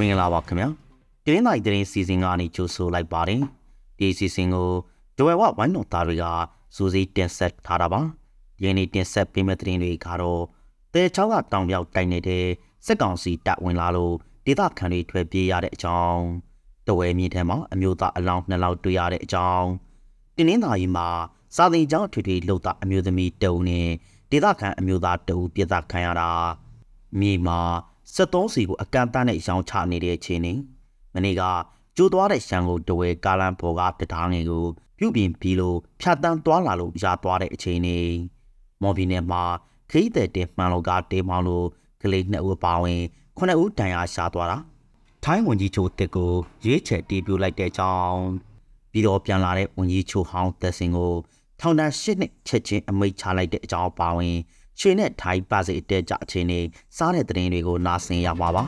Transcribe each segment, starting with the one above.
မင်္ဂလာပါခင်ဗျာတင်းတိုင်းတင်းစီစဉ်ကနေကြိုဆိုလိုက်ပါတယ်ဒီစီစဉ်ကိုဒွယ်ဝဝိုင်းတော်သားတွေကစူးစီးတင်ဆက်ထားတာပါဒီနေ့တင်ဆက်ပေးမယ့်သတင်းတွေကတော့တဲချောင်းကတောင်ပြောက်တိုက်နေတဲ့စက်ကောင်စီတပ်ဝင်လာလို့ဒေသခံတွေထွက်ပြေးရတဲ့အကြောင်းတဝဲမြေထဲမှာအမျိုးသားအလောင်းနှစ်လောင်းတွေ့ရတဲ့အကြောင်းတင်းနှင်းသားကြီးမှာစာသင်ကျောင်းထွေထွေလှုပ်တာအမျိုးသမီးတအုံနဲ့ဒေသခံအမျိုးသားတအုံပြစ်ဒဏ်ခံရတာမြေမှာ 73စီကိုအကန့်အသတ်နဲ့ရောင်းချနေတဲ့အချိန်နေမနေ့ကကျိုးသွားတဲ့ရှမ်းကိုတဝဲကာလန်ဘော်ကတထားငယ်ကိုပြုတ်ပြင်ပြီးလို့ဖြတ်တန်းသွားလာလို့ရသွားတဲ့အချိန်နေမော်ဘီနယ်မှာခရီးသည်တင်မှန်လို့ကတေးမောင်းလို့ကလေးနှစ်ဦးပါဝင်ခုနှစ်ဦးတန်ရာရှာသွားတာထိုင်းဝန်ကြီးချုပ်တစ်ကိုရွေးချယ်တီးပြလိုက်တဲ့ကြောင်းပြီးတော့ပြန်လာတဲ့ဝန်ကြီးချုပ်ဟောင်းသက်စင်ကိုထောင်ဒဏ်၈နှစ်ချက်ချင်းအမိန့်ချလိုက်တဲ့အကြောင်းပါဝင် ရွှေနဲ့ထိုင်းပါစီအတဲကြအခြေအနေစားတဲ့သတင်းတွေကိုနားဆင်ရပါပါ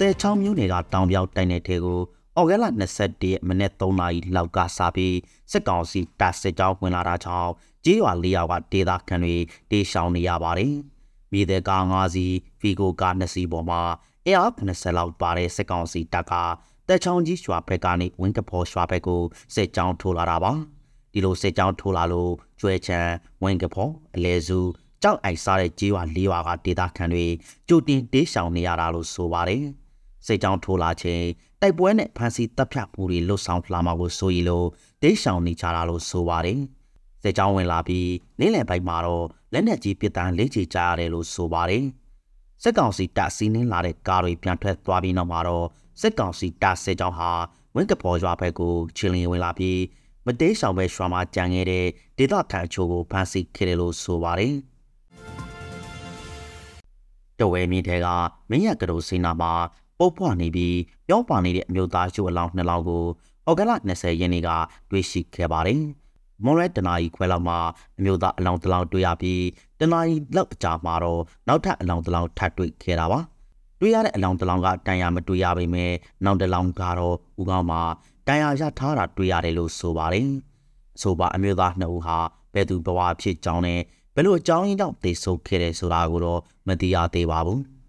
တဲချောင်းမျိုးတွေကတောင်ပြောက်တိုင်တဲ့ထဲကိုအော်ဂဲလာ21ရက်မနေ့3နာရီလောက်ကစပြီးစစ်ကောင်စီတပ်စစ်ကြောင်းဝင်လာတာကြောင့်ကြေးရွာ၄ရွာကဒေသခံတွေတေးရှောင်နေရပါတယ်။မြေတဲ့ကား၅စီးဖီကိုကား၂စီးပေါ်မှာအင်အား90လောက်ပါတဲ့စစ်ကောင်စီတပ်က တက်ချောင်းကြီးရွာဘက်ကနေဝင်းကဖော်ရွာဘက်ကိုစစ်ကြောင်းထိုးလာတာပါဒီလိုစစ်ကြောင်းထိုးလာလို့ကျွဲချံဝင်းကဖော်အလဲစုကြောက်အိုက်စားတဲ့ကြေးရွာလေးရွာကဒေသခံတွေကြိုတင်တေးရှောင်နေရတာလို့ဆိုပါတယ်စစ်ကြောင်းထိုးလာခြင်းတိုက်ပွဲနဲ့ဖမ်းဆီးတပ်ဖြတ်မှုတွေလှုပ်ဆောင်လာမှာကိုဆိုရီလို့တေးရှောင်နေကြတာလို့ဆိုပါတယ်စစ်ကြောင်းဝင်လာပြီးနေ့လယ်ပိုင်းမှာတော့လက်နက်ကြီးပစ်တန်းလေးချကြရတယ်လို့ဆိုပါတယ်စစ်ကောင်စီတပ်စီးနှင်းလာတဲ့ကားတွေပြန်ထွက်သွားပြီးနောက်မှာတော့ စစ်ကောင်စီတပ်စစ်ကြောင်းဟာဝင်းကပေါ်ရွာဘက်ကိုချီလင်းဝင်လာပြီးမတေးဆောင်ပဲရွာမှာကြံခဲ့တဲ့ဒေသခံအချို့ကိုဖမ်းဆီးခဲ့တယ်လို့ဆိုပါတယ်တဝဲမြင့်ထဲကမင်းရကတော်စိနာမှာပုတ်ဖွားနေပြီးပြောပါနေတဲ့အမျိုးသားချို့အလောင်းနှစ်လောင်းကိုအော်ဂလ20ရက်နေ့ကတွေ့ရှိခဲ့ပါတယ်မွန်ရဲတနာကြီးခွဲလောက်မှာအမျိုးသားအလောင်းတစ်လောင်းတွေ့ရပြီးတနာကြီးလောက်အကြာမှာတော့နောက်ထပ်အလောင်းတစ်လောင်းထပ်တွေ့ခဲ့တာပါ တွေ့ရတဲ့အလောင်းတစ်လောင်းကတန်ရာမတွေ့ရပေမဲ့နောက်တစ်လောင်းကတော့ဦးကောင်းမှာတန်ရာရထားတာတွေ့ရတယ်လို့ဆိုပါတယ်။ဆိုပါအမျိုးသားနှစ်ဦးဟာဘယ်သူဘဝဖြစ်ကြောင်းနဲ့ဘယ်လိုအကြောင်းရင်းကြောင့်သေဆုံးခဲ့တယ်ဆိုတာကိုတော့မသိရသေးပါဘူး။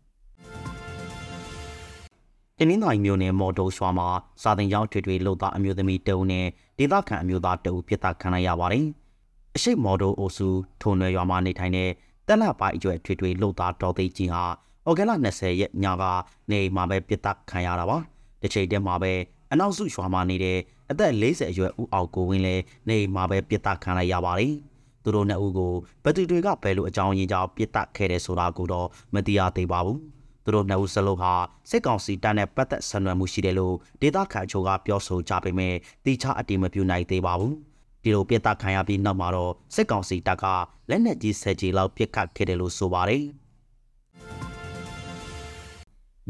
တင်းင်းတိုင်းမျိုးနယ်မော်တိုရွာမှာစာတင်ကျောင်းထွေထွေလှုပ်သားအမျိုးသမီးတအုပ်နဲ့ဒေသခံအမျိုးသားတအုပ်ပြစ်ဒဏ်ခံလိုက်ရပါတယ်။အရှိတ်မော်တိုအိုစုထုံရွယ်ရွာမှာနေထိုင်တဲ့တက်လက်ပိုင်းအကျွဲထွေထွေလှုပ်သားတော်သိကြီးဟာ ဩဂဲလ20ရက်ညကနေမှာပဲပြစ်တက်ခံရတာပါတစ်ချိန်တည်းမှာပဲအနောက်စုရွာမှာနေတဲ့အသက်40အရွယ်ဦးအောင်ကိုဝင်းလည်းနေမှာပဲပြစ်တက်ခံလိုက်ရပါတယ်သူတို့နှစ်ဦးကိုဘသူတွေကဘယ်လိုအကြောင်းရင်းကြောင့်ပြစ်တက်ခဲ့တယ်ဆိုတာကိုတော့မသိရသေးပါဘူးသူတို့နှစ်ဦးစလုံးဟာစစ်ကောင်စီတပ်နဲ့ပတ်သက်ဆံနွယ်မှုရှိတယ်လို့ဒေသခံချို့ကပြောဆိုကြပေမဲ့တိကျအတိမပြုနိုင်သေးပါဘူးဒီလိုပြစ်တက်ခံရပြီးနောက်မှာတော့စစ်ကောင်စီတပ်ကလက်နက်ကြီးဆယ်ကြီးလောက်ပစ်ခတ်ခဲ့တယ်လို့ဆိုပါတယ်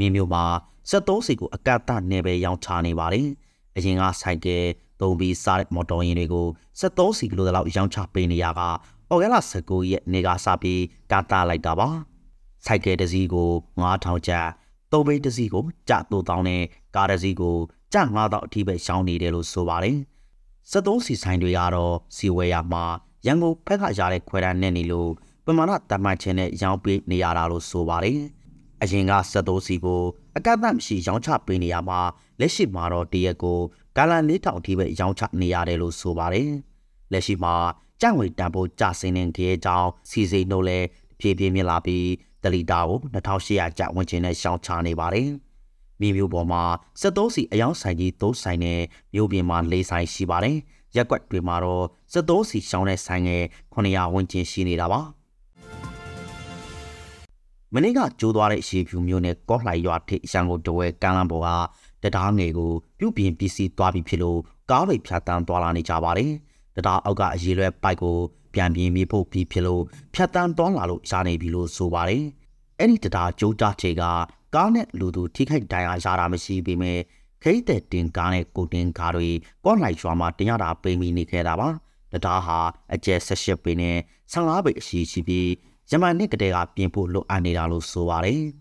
မြင်းမျိုးမှာ73စီကိုအကန့်အသတ်နဲ့ပဲရောင်းချနေပါတယ်။အရင်ကဆိုင်ကယ်သုံးပြီးစားတဲ့မော်တော်ယာဉ်တွေကို73စီကလိုတလောက်ရောင်းချပေးနေရကအော်ဂဲလာ19ရက်နေကစပြီးကာတာလိုက်တာပါ။ဆိုင်ကယ်တစ်စီးကို9000ကျပ်သုံးဘိတ်တစ်စီးကိုကျ3000နဲ့ကားတစ်စီးကိုကျ9000အထိပဲရှောင်းနေတယ်လို့ဆိုပါတယ်။73စီဆိုင်တွေကတော့စီဝဲရမှာရန်ကုန်ဖက်ကရတဲ့ခွဲတန်းနဲ့နေလို့ပမာဏတတ်မှတ်ခြင်းနဲ့ရောင်းပေးနေရတာလို့ဆိုပါတယ်။ အရင်ကဆက်သိုးစီကိုအကန့်အသတ်မရှိရောင်းချပေးနေရမှာလက်ရှိမှာတော့တရက်ကိုကာလန်လေးထောင်အထိပဲရောင်းချနေရတယ်လို့ဆိုပါတယ်။လက်ရှိမှာကြံ့ဝေတန်ဖိုးကျဆင်းနေတဲ့ကြောင်းစီစိနှုတ်လဲဖြည်းဖြည်းမြင့်လာပြီးတလီတာကို2800ကျပ်ဝန်းကျင်နဲ့ရှောင်းချနေပါတယ်။မြေမျိုးပေါ်မှာစက်သုံးစီအယောင်ဆိုင်ကြီးသုံးဆိုင်နဲ့မြို့ပြင်မှာ၄ဆိုင်ရှိပါတယ်။ရက်ွက်တွေမှာတော့စက်သုံးစီရှောင်းတဲ့ဆိုင်ငယ်900ဝန်းကျင်ရှိနေတာပါ။ မနေ့ကကျိုးသွားတဲ့ရေဖြူမျိုးနဲ့ကော့လှိုင်ရွာထိပ်ရန်ကုန်တဝဲကမ်းလမ်းပေါ်ကတရားငယ်ကိုပြုတ်ပြင်ပစ္စည်းသွားပြီးဖြစ်လို့ကားတွေဖြတ်တန်းသွားလာနေကြပါတယ်။တရားအောက်ကအရေးလွဲပိုက်ကိုပြန်ပြင်းမိဖို့ပြီးဖြစ်လို့ဖြတ်တန်းသွားလာလို့ရနေပြီလို့ဆိုပါတယ်။အဲ့ဒီတရားကျိုးကြချေကကားနဲ့လူသူထိခိုက်ဒဏ်ရာရတာမရှိပေမဲ့ခိတ်တဲ့တင်ကားနဲ့ကိုတင်ကားတွေကော့လှိုင်ရွာမှာတင်ရတာပိန်ပြီးနေခဲ့တာပါ။တရားဟာအကျဲ18ပေနဲ့15ပေအရှိရှိပြီး ယမန်နှစ်ကတည်းကပြင်ဖို့လိုအပ်နေတာလို့ဆိုပါတယ်။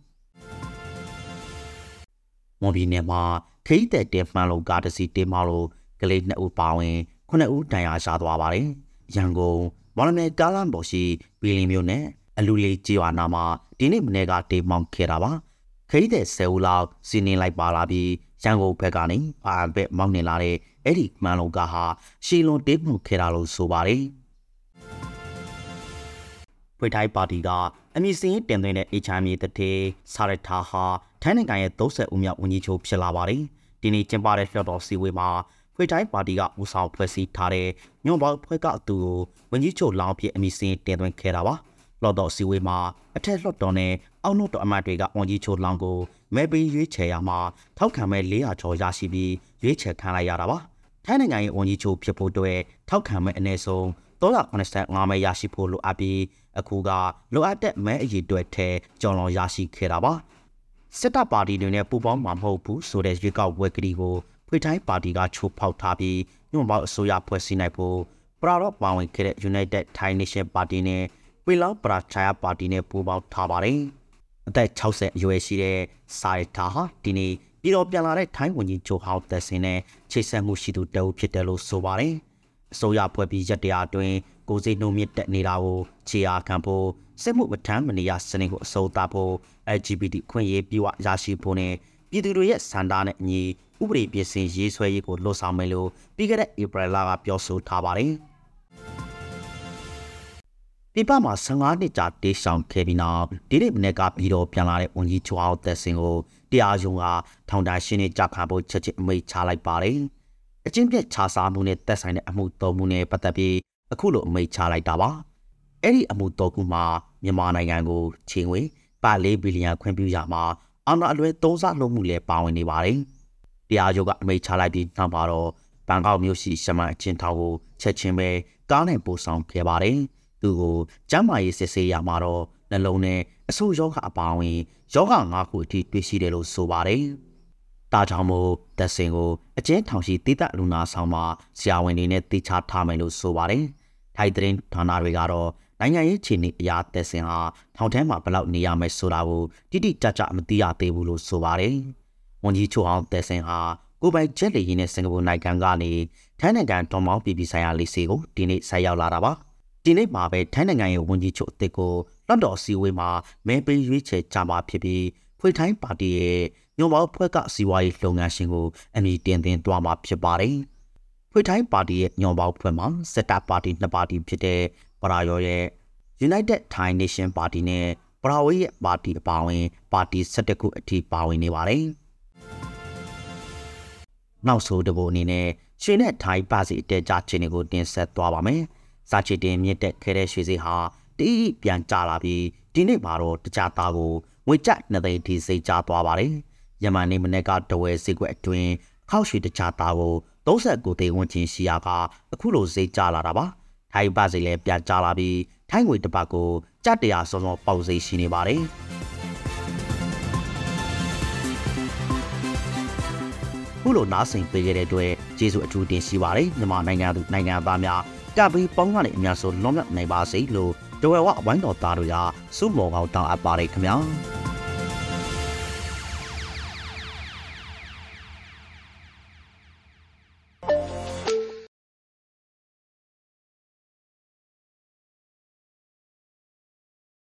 မွန်ပြည်နယ်မှာခိတ်တဲ့တဲမှန်လုံးကားတစ်စီးတင်မလို့ကလေးနှစ်ဦးပါဝင်ခုနှစ်ဦးတန်ရာရှာသွားပါတယ်။ရန်ကုန်မော်လမြိုင်ကားလမ်းပေါ်ရှိဘီလီမျိုးနဲ့အလူလေးကြေးရွာနာမှာဒီနေ့မနေ့ကတေးမောင်းခဲ့တာပါခရီးတဲ့ဆယ်ဦးလောက်စီးနေလိုက်ပါလာပြီးရန်ကုန်ဘက်ကနေအာဘက်မောင်းနေလာတဲ့အဲ့ဒီမှန်လုံးကဟာရှီလွန်တေးမှုခဲ့တာလို့ဆိုပါတယ် ဖွေထိုင်းပါတီကအမည်စင်းတင်သွင်းတဲ့ HMA တတိစာရထာဟာထိုင်းနိုင်ငံရဲ့30ဦးမြောက်ဝန်ကြီးချုပ်ဖြစ်လာပါတယ်ဒီနေ့ကျင်းပတဲ့လွှတ်တော်စည်းဝေးမှာဖွေတိုင်းပါတီကဦးဆောင်ဖွဲ့စည်းထားတဲ့ညွန့်ပေါင်းဖွဲ့ကအတူကိုဝန်ကြီးချုပ်လောင်းဖြစ်အမည်စင်းတင်သွင်းခဲ့တာပါလွှတ်တော်စည်းဝေးမှာအထက်လွှတ်တော်နဲ့အောက်လွှတ်တော်အမတ်တွေကဝန်ကြီးချုပ်လောင်းကိုမဲပေးရွေးချယ်ရမှာထောက်ခံမဲ့400ကျော်ရရှိပြီးရွေးချယ်ခံလိုက်ရတာပါထိုင်းနိုင်ငံရဲ့ဝန်ကြီးချုပ်ဖြစ်ဖို့အတွက်ထောက်ခံမဲ့အနည်းဆုံး 385မဲရရှိဖို့လိုအပ်ပြီးအခုကလိုအပ်တဲ့မဲအရေးအတွက်ထဲကြော်လွန်ရရှိခဲ့တာပါစစ်တပ်ပါတီတွေနဲ့ပူးပေါင်းမှာမဟုတ်ဘူးဆိုတဲ့ရွေးကောက်ပွဲကတိကိုဖွေထိုင်းပါတီကချိုးဖောက်ထားပြီးညွန့်ပေါင်းအစိုးရဖွဲ့စည်းနိုင်ဖို့ပရာတော့ပါဝင်ခဲ့တဲ့ United Thai Nation Party နဲ့ပီလောင်ပရာချာယာပါတီနဲ့ပူးပေါင်းထားပါတယ်။အသက်60အရွယ်ရှိတဲ့စာရတာဟာဒီနေ့ပြည်တော်ပြန်လာတဲ့ထိုင်းဝန်ကြီးချုပ်ဟောင်းသက်စင်နဲ့ချိတ်ဆက်မှုရှိသူတအုပ်ဖြစ်တယ်လို့ဆိုပါတယ်။ အစိုးရဖွဲ့ပြီးရက်တရာအတွင်းကိုစိနှုံမြင့်တက်နေတာကိုခြေအားခံဖို့စစ်မှုမထမ်းမနေရစနစ်ကိုအစိုးသားဖို့ LGBT ခွင့်ရေးပြည့်ဝရရှိဖို့နဲ့ပြည်သူတွေရဲ့စံတာနဲ့အညီဥပဒေပြင်ဆင်ရေးဆွဲရေးကိုလှုံ့ဆော်မယ်လို့ပြီးခဲ့တဲ့ဧပြီလကပြောဆိုထားပါတယ်။ပြပမှာ15နှစ်ကြာတေးဆောင်ခဲ့ပြီးနောက်ဒီနေ့မနေ့ကပြီးတော့ပြန်လာတဲ့ဝန်ကြီးချွားသက်စင်ကိုတရားရုံးကထောင်ဒဏ်ရှင်းနေကြခံဖို့ချက်ချင်းအမိန့်ချလိုက်ပါတယ်။ အချင်းပြက်ခြားစားမှုနဲ့တက်ဆိုင်တဲ့အမှုသုံးမှုနဲ့ပတ်သက်ပြီးအခုလိုအမိန့်ချလိုက်တာပါ။အဲ့ဒီအမှုတော်ကူမှာမြန်မာနိုင်ငံကိုချိန်ဝေပါ၄ဘီလီယံခွင့်ပြုရမှာအာဏာအလွဲသုံးစားလုပ်မှုလည်းပါဝင်နေပါတယ်။တရားရုံးကအမိန့်ချလိုက်ပြီးနောက်မှာတော့ဘန်ကောက်မြို့ရှိရှမန်အချင်းထောင်ကိုချက်ချင်းပဲကားနဲ့ပို့ဆောင်ခဲ့ပါတယ်။သူကိုကျမ်းမာရေးစစ်ဆေးရမှာတော့နှလုံးနဲ့အဆိုးယောဂအပါအဝင်ယောဂ၅ခုအထိတွေ့ရှိတယ်လို့ဆိုပါတယ်။ တာကြောင့်မို့တက်စင်ကိုအကျဉ်းထောင်ရှိတိတလူနာဆောင်မှာဆရာဝန်တွေနဲ့တိချထားမယ်လို့ဆိုပါတယ်။ထိုက်တဲ့ဌာနတွေကတော့နိုင်ငံရေးခြေနေအရာတက်စင်ဟာထောင်ထဲမှာဘယ်လောက်နေရမယ်ဆိုတာကိုတိတိကျကျမသိရသေးဘူးလို့ဆိုပါတယ်။ဝန်ကြီးချုပ်အောင်တက်စင်ဟာကိုပိုင်ဂျက်လီရင်နဲ့စင်ကာပူနိုင်ငံကနေထိုင်းနိုင်ငံတော်မောင်းပြည်ပြည်ဆိုင်ရာလေးစီကိုဒီနေ့ဆက်ရောက်လာတာပါ။ဒီနေ့မှာပဲထိုင်းနိုင်ငံရဲ့ဝန်ကြီးချုပ်အသစ်ကိုလွှတ်တော်စည်းဝေးမှာမဲပေးရွေးချယ်ကြမှာဖြစ်ပြီးဖွေထိုင်းပါတီရဲ့ ညွန်ပေါင်းဖွဲ့ကစီဝါရေးလုပ်ငန်းရှင်ကိုအမည်တင်သွင်းသွားမှာဖြစ်ပါတယ်။ဖွေထိုင်းပါတီရဲ့ညွန်ပေါင်းဖွဲ့မှာစစ်တပ်ပါတီနှစ်ပါတီဖြစ်တဲ့ပရာရော်ရဲ့ United Thai Nation Party နဲ့ပရာဝေးရဲ့ပါတီအပါအဝင် ပါတီ17ခုအထိပါဝင်နေပါတယ်။နောက်ဆိုတဘိုအနေနဲ့ရွှေနဲ့ထိုင်းပါစီအတဲကြခြင်းတွေကိုတင်ဆက်သွားပါမယ်။စာချစ်တင်မြင့်တက်ခဲ့တဲ့ရွှေစီဟာတီးပြန်ကြလာပြီးဒီနေ့မှာတော့တကြသားကိုငွေကြနှစ်သိန်းထိစိတ်ကြသွားပါတယ်။ ယမန်နေ့မနေ့ကတဝဲစိတ်ကွက်အတွင်းခောက်ရွှေတကြသားကို39သိန်းဝန်းကျင်ရှိရာကအခုလိုစိတ်ကြလာတာပါ။ထိုင်းပါစီလည်းပြန်ကြလာပြီးထိုင်းငွေတစ်ပတ်ကိုကြက်တရာစောစောပေါက်စိတ်ရှိနေပါတယ်။ခုလိုနားဆင်ပေးခဲ့တဲ့အတွက်ကျေးဇူးအထူးတင်ရှိပါတယ်မြန်မာနိုင်ငံသူနိုင်ငံသားများကပ်ပြီးပေါင်းကနေအများဆုံးလွန်မြောက်နိုင်ပါစေလို့တဝဲဝဝိုင်းတော်သားတို့ရာစုမော်ကောင်းတောင်းအပ်ပါတယ်ခင်ဗျာ